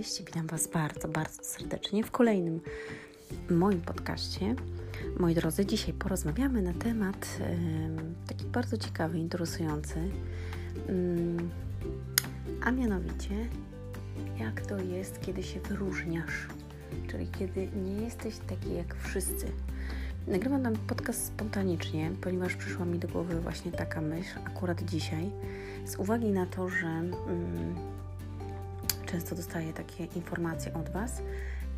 Cześć, witam Was bardzo, bardzo serdecznie w kolejnym moim podcaście. Moi drodzy, dzisiaj porozmawiamy na temat e, taki bardzo ciekawy, interesujący, mm, a mianowicie jak to jest, kiedy się wyróżniasz, czyli kiedy nie jesteś taki jak wszyscy. Nagrywam ten podcast spontanicznie, ponieważ przyszła mi do głowy właśnie taka myśl, akurat dzisiaj, z uwagi na to, że. Mm, często dostaję takie informacje od Was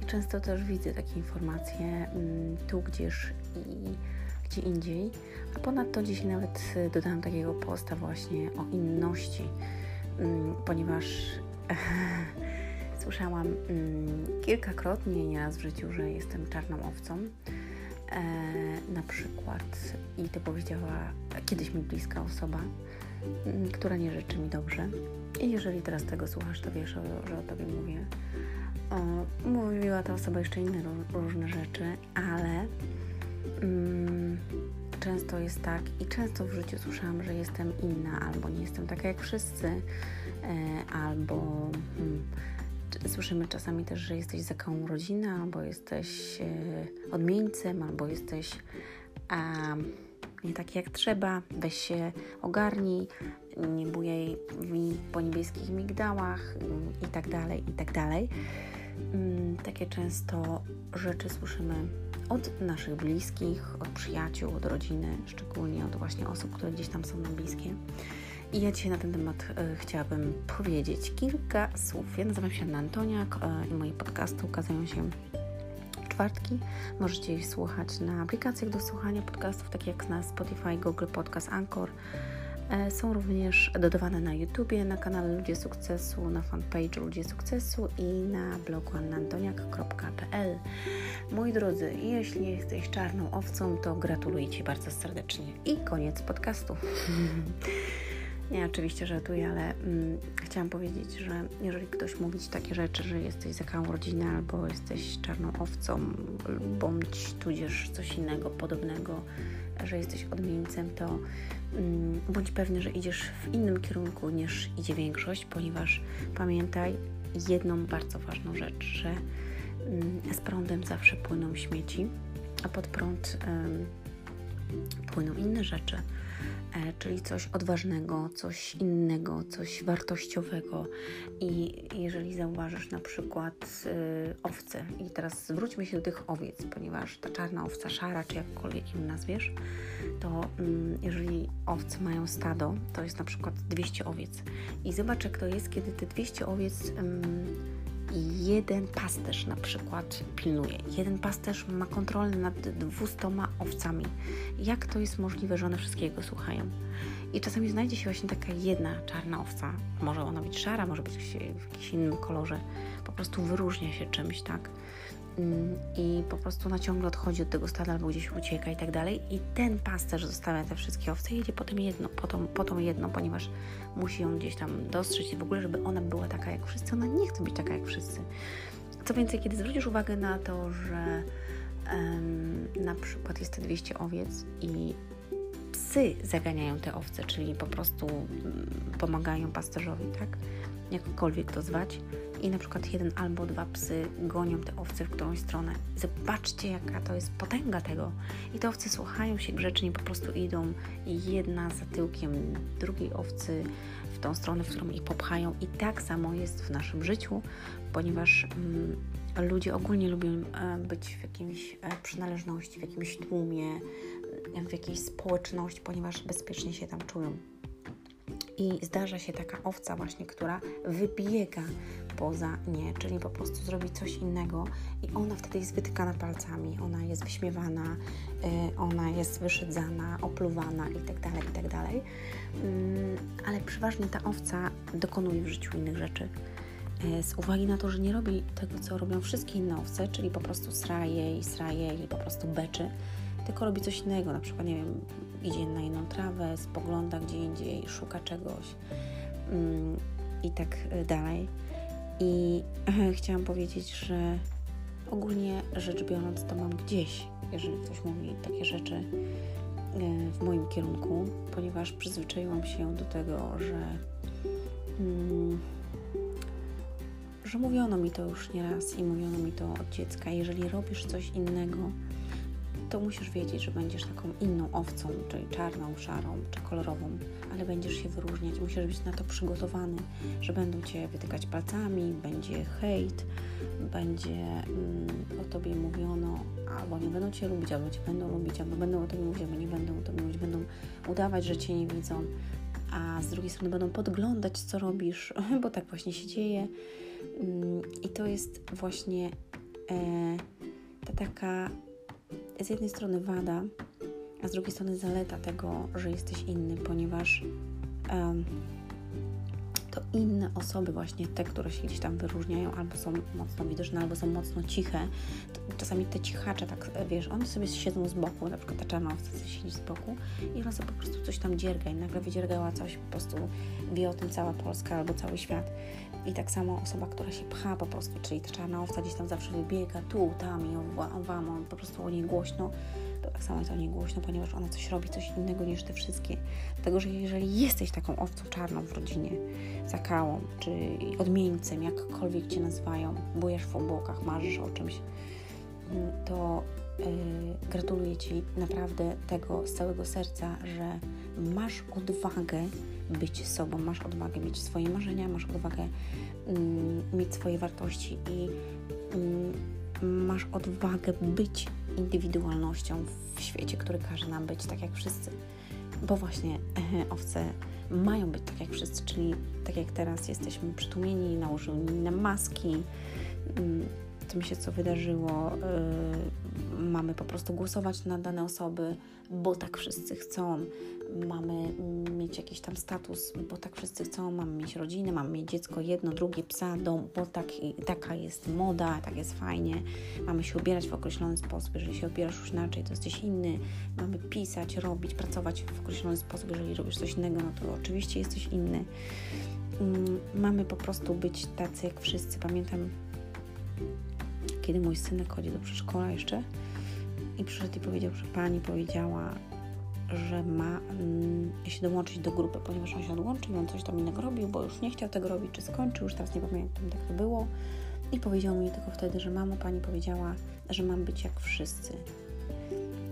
i często też widzę takie informacje mm, tu gdzieś i gdzie indziej. A ponadto dzisiaj nawet dodałam takiego posta właśnie o inności, mm, ponieważ słyszałam mm, kilkakrotnie, nieraz w życiu, że jestem czarną owcą. E, na przykład, i to powiedziała kiedyś mi bliska osoba, która nie życzy mi dobrze. I jeżeli teraz tego słuchasz, to wiesz, że o tobie mówię. O, mówiła ta osoba jeszcze inne różne rzeczy, ale mm, często jest tak i często w życiu słyszałam, że jestem inna, albo nie jestem taka jak wszyscy, e, albo hmm, słyszymy czasami też, że jesteś za koło rodziny, albo jesteś e, odmieńcem, albo jesteś nie tak jak trzeba, weź się ogarnij, nie bujaj po niebieskich migdałach i tak dalej, i tak dalej. Mm, takie często rzeczy słyszymy od naszych bliskich, od przyjaciół, od rodziny, szczególnie od właśnie osób, które gdzieś tam są nam bliskie. I ja dzisiaj na ten temat e, chciałabym powiedzieć kilka słów. Ja nazywam się Antoniak e, i moje podcasty ukazują się czwartki. Możecie ich słuchać na aplikacjach do słuchania podcastów, takie jak na Spotify, Google Podcast, Anchor. E, są również dodawane na YouTubie, na kanale Ludzie Sukcesu, na fanpage Ludzie Sukcesu i na blogu annantoniak.pl. Moi drodzy, jeśli jesteś czarną owcą, to gratuluję Ci bardzo serdecznie. I koniec podcastu. Nie, oczywiście żartuję, ale mm, chciałam powiedzieć, że jeżeli ktoś mówi ci takie rzeczy, że jesteś zakałą rodziny albo jesteś czarną owcą, bądź tudzież coś innego podobnego, że jesteś odmieńcem, to mm, bądź pewny, że idziesz w innym kierunku niż idzie większość, ponieważ pamiętaj jedną bardzo ważną rzecz, że mm, z prądem zawsze płyną śmieci, a pod prąd płyną inne rzeczy E, czyli coś odważnego, coś innego, coś wartościowego. I jeżeli zauważysz na przykład y, owce, i teraz zwróćmy się do tych owiec, ponieważ ta czarna owca, szara, czy jakkolwiek ją nazwiesz, to y, jeżeli owce mają stado, to jest na przykład 200 owiec. I zobacz, jak to jest, kiedy te 200 owiec. Y, jeden pasterz na przykład pilnuje, jeden pasterz ma kontrolę nad 200 owcami. Jak to jest możliwe, że one wszystkiego słuchają? I czasami znajdzie się właśnie taka jedna czarna owca. Może ona być szara, może być w jakimś innym kolorze. Po prostu wyróżnia się czymś, tak? Mm, i po prostu ona ciągle odchodzi od tego stada albo gdzieś ucieka i tak dalej. I ten pasterz zostawia te wszystkie owce i jedzie potem jedno, potem, potem jedno, ponieważ musi ją gdzieś tam dostrzec i w ogóle, żeby ona była taka jak wszyscy. Ona nie chce być taka jak wszyscy. Co więcej, kiedy zwrócisz uwagę na to, że um, na przykład jest te 200 owiec i psy zaganiają te owce, czyli po prostu mm, pomagają pasterzowi, tak? Jakkolwiek to zwać, i na przykład jeden albo dwa psy gonią te owce w którąś stronę. Zobaczcie, jaka to jest potęga tego. I te owce słuchają się grzecznie, po prostu idą jedna za tyłkiem drugiej owcy w tą stronę, w którą ich popchają. I tak samo jest w naszym życiu, ponieważ mm, ludzie ogólnie lubią e, być w jakiejś e, przynależności, w jakimś tłumie, w jakiejś społeczności, ponieważ bezpiecznie się tam czują. I zdarza się taka owca właśnie, która wybiega poza nie, czyli po prostu zrobi coś innego i ona wtedy jest wytykana palcami, ona jest wyśmiewana, y, ona jest wyszydzana, opluwana itd., tak itd. Tak mm, ale przeważnie ta owca dokonuje w życiu innych rzeczy y, z uwagi na to, że nie robi tego, co robią wszystkie inne owce, czyli po prostu sraje i sraje i po prostu beczy, tylko robi coś innego, na przykład, nie wiem, idzie na inną trawę, spogląda gdzie indziej, szuka czegoś mm, i tak dalej. I chciałam powiedzieć, że ogólnie rzecz biorąc, to mam gdzieś, jeżeli ktoś mówi takie rzeczy e, w moim kierunku, ponieważ przyzwyczaiłam się do tego, że, mm, że mówiono mi to już nieraz i mówiono mi to od dziecka. Jeżeli robisz coś innego, to musisz wiedzieć, że będziesz taką inną owcą, czyli czarną, szarą czy kolorową, ale będziesz się wyróżniać. Musisz być na to przygotowany, że będą cię wytykać palcami, będzie hejt, będzie mm, o tobie mówiono, albo nie będą cię lubić, albo cię będą lubić, albo będą o tobie mówić, albo nie będą o tobie mówić, będą udawać, że cię nie widzą, a z drugiej strony będą podglądać, co robisz, bo tak właśnie się dzieje. Mm, I to jest właśnie e, ta taka z jednej strony wada, a z drugiej strony zaleta tego, że jesteś inny, ponieważ um, to inne osoby, właśnie te, które się gdzieś tam wyróżniają, albo są mocno widoczne, albo są mocno ciche. Czasami te cichacze, tak wiesz, oni sobie siedzą z boku, na przykład ta czarna owca siedzi z boku i ona sobie po prostu coś tam dzierga i nagle wydziergała coś, po prostu wie o tym cała Polska albo cały świat. I tak samo osoba, która się pcha po prostu, czyli ta czarna owca gdzieś tam zawsze wybiega tu, tam i owamo, po prostu o niej głośno, tak samo jest o niej głośno, ponieważ ona coś robi, coś innego niż te wszystkie. Dlatego, że jeżeli jesteś taką owcą czarną w rodzinie, zakałą, czy odmieńcem, jakkolwiek Cię nazywają, bujesz w obłokach, marzysz o czymś, mm, to yy, gratuluję Ci naprawdę tego z całego serca, że masz odwagę być sobą, masz odwagę mieć swoje marzenia, masz odwagę mm, mieć swoje wartości i mm, masz odwagę być indywidualnością w świecie, który każe nam być tak jak wszyscy. Bo właśnie e, owce mają być tak jak wszyscy, czyli tak jak teraz jesteśmy przytłumieni, nałożyli nam maski, mm, tym się co wydarzyło, yy, mamy po prostu głosować na dane osoby, bo tak wszyscy chcą, mamy mieć jakiś tam status, bo tak wszyscy chcą, mamy mieć rodzinę, mamy mieć dziecko, jedno, drugie, psa, dom, bo tak, taka jest moda, tak jest fajnie, mamy się ubierać w określony sposób, jeżeli się ubierasz już inaczej, to jesteś inny, mamy pisać, robić, pracować w określony sposób, jeżeli robisz coś innego, no to oczywiście jesteś inny. Mm, mamy po prostu być tacy jak wszyscy. Pamiętam, kiedy mój synek chodzi do przedszkola jeszcze i przyszedł i powiedział, że pani powiedziała, że ma mm, się dołączyć do grupy, ponieważ on się odłączył on coś tam innego robił, bo już nie chciał tego robić, czy skończył, już teraz nie pamiętam, jak to było. I powiedział mi tylko wtedy, że mamo, pani powiedziała, że mam być jak wszyscy.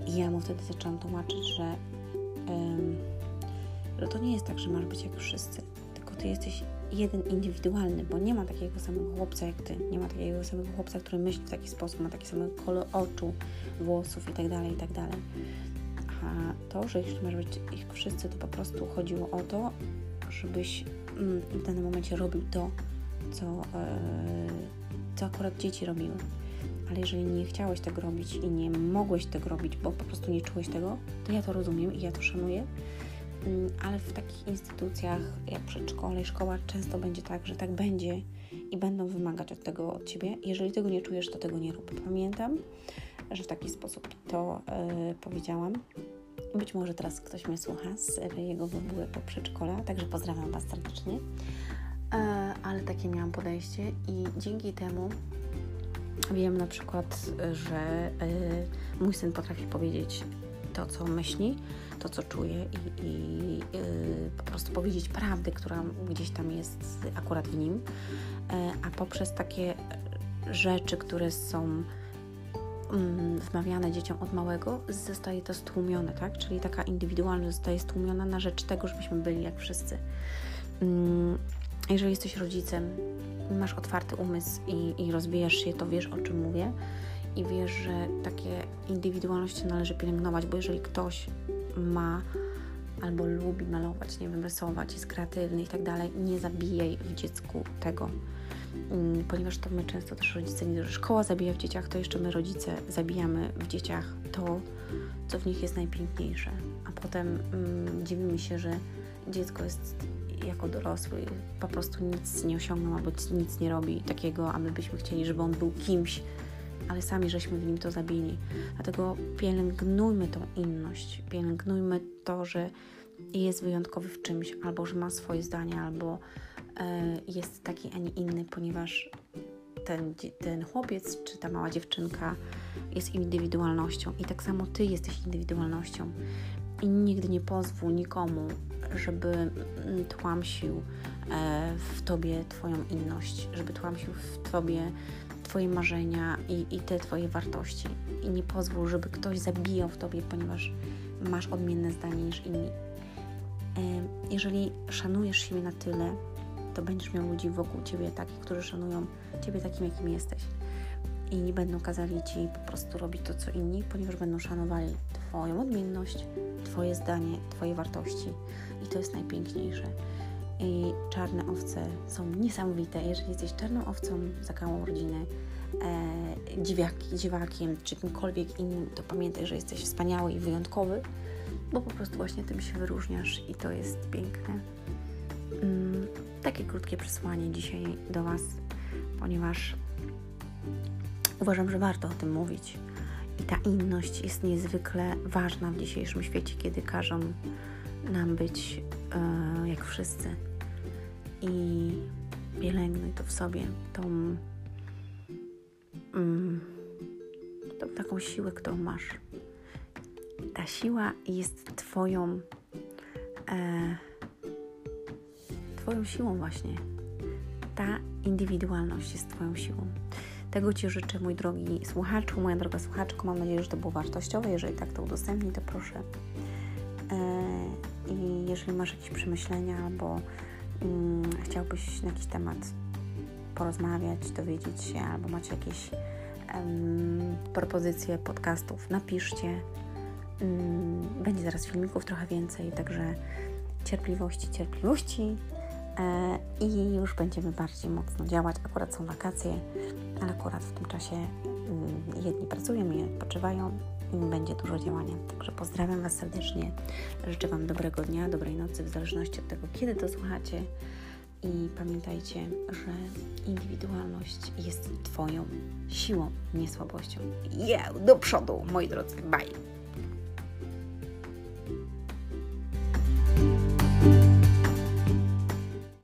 I ja mu wtedy zaczęłam tłumaczyć, że, ym, że to nie jest tak, że masz być jak wszyscy, tylko ty jesteś jeden indywidualny, bo nie ma takiego samego chłopca jak ty, nie ma takiego samego chłopca, który myśli w taki sposób, ma taki sam kolor oczu, włosów itd., tak itd. Tak A to, że jeśli masz być ich wszyscy, to po prostu chodziło o to, żebyś mm, w danym momencie robił to, co, yy, co akurat dzieci robiły. Ale jeżeli nie chciałeś tego robić i nie mogłeś tego robić, bo po prostu nie czułeś tego, to ja to rozumiem i ja to szanuję ale w takich instytucjach jak przedszkole i szkoła często będzie tak, że tak będzie i będą wymagać od tego od Ciebie. Jeżeli tego nie czujesz, to tego nie rób. Pamiętam, że w taki sposób to yy, powiedziałam. Być może teraz ktoś mnie słucha z jego po przedszkola, także pozdrawiam Was serdecznie. Yy, ale takie miałam podejście i dzięki temu wiem na przykład, że yy, mój syn potrafi powiedzieć to, co myśli, to, co czuje i, i yy, po prostu powiedzieć prawdę, która gdzieś tam jest akurat w nim, yy, a poprzez takie rzeczy, które są yy, wmawiane dzieciom od małego, zostaje to stłumione, tak? Czyli taka indywidualność zostaje stłumiona na rzecz tego, żebyśmy byli jak wszyscy. Mm, jeżeli jesteś rodzicem, masz otwarty umysł i, i rozwijasz się, to wiesz o czym mówię i wiesz, że takie indywidualności należy pielęgnować, bo jeżeli ktoś ma albo lubi malować, nie wiem, rysować, jest kreatywny i tak dalej, nie zabijaj w dziecku tego. Mm, ponieważ to my często też rodzice, nie że szkoła zabija w dzieciach, to jeszcze my rodzice zabijamy w dzieciach to, co w nich jest najpiękniejsze. A potem mm, dziwimy się, że dziecko jest jako dorosły po prostu nic nie osiągnął albo nic nie robi takiego, a my byśmy chcieli, żeby on był kimś, ale sami żeśmy w nim to zabili. Dlatego pielęgnujmy tą inność, pielęgnujmy to, że jest wyjątkowy w czymś, albo że ma swoje zdanie, albo e, jest taki, a nie inny, ponieważ ten, ten chłopiec czy ta mała dziewczynka jest indywidualnością i tak samo ty jesteś indywidualnością. I nigdy nie pozwól nikomu żeby mm, tłamsił e, w Tobie Twoją inność, żeby tłamsił w Tobie Twoje marzenia i, i te Twoje wartości. I nie pozwól, żeby ktoś zabijał w Tobie, ponieważ masz odmienne zdanie niż inni. Jeżeli szanujesz siebie na tyle, to będziesz miał ludzi wokół Ciebie takich, którzy szanują Ciebie takim, jakim jesteś. I nie będą kazali Ci po prostu robić to, co inni, ponieważ będą szanowali Twoją odmienność, Twoje zdanie, Twoje wartości. I to jest najpiękniejsze. I czarne owce są niesamowite. Jeżeli jesteś czarną owcą za całą rodzinę, e, dziwakiem czy kimkolwiek innym, to pamiętaj, że jesteś wspaniały i wyjątkowy, bo po prostu właśnie tym się wyróżniasz i to jest piękne. Mm, takie krótkie przesłanie dzisiaj do Was, ponieważ uważam, że warto o tym mówić. I ta inność jest niezwykle ważna w dzisiejszym świecie, kiedy każą nam być e, jak wszyscy. I pielęgnuj to w sobie, tą, mm, tą taką siłę, którą masz. Ta siła jest Twoją. E, Twoją siłą właśnie. Ta indywidualność jest Twoją siłą. Tego Ci życzę, mój drogi słuchaczu, moja droga słuchaczko. Mam nadzieję, że to było wartościowe. Jeżeli tak, to udostępnij, to proszę. E, I jeżeli masz jakieś przemyślenia albo mm, chciałbyś na jakiś temat porozmawiać, dowiedzieć się, albo macie jakieś propozycje podcastów, napiszcie. Um, będzie zaraz filmików trochę więcej, także cierpliwości, cierpliwości e, i już będziemy bardziej mocno działać. Akurat są wakacje, ale akurat w tym czasie um, jedni pracują, inni odpoczywają i będzie dużo działania. Także pozdrawiam Was serdecznie. Życzę Wam dobrego dnia, dobrej nocy, w zależności od tego, kiedy to słuchacie. I pamiętajcie, że indywidualność jest Twoją siłą, nie słabością. Yeah, do przodu, moi drodzy. Bye!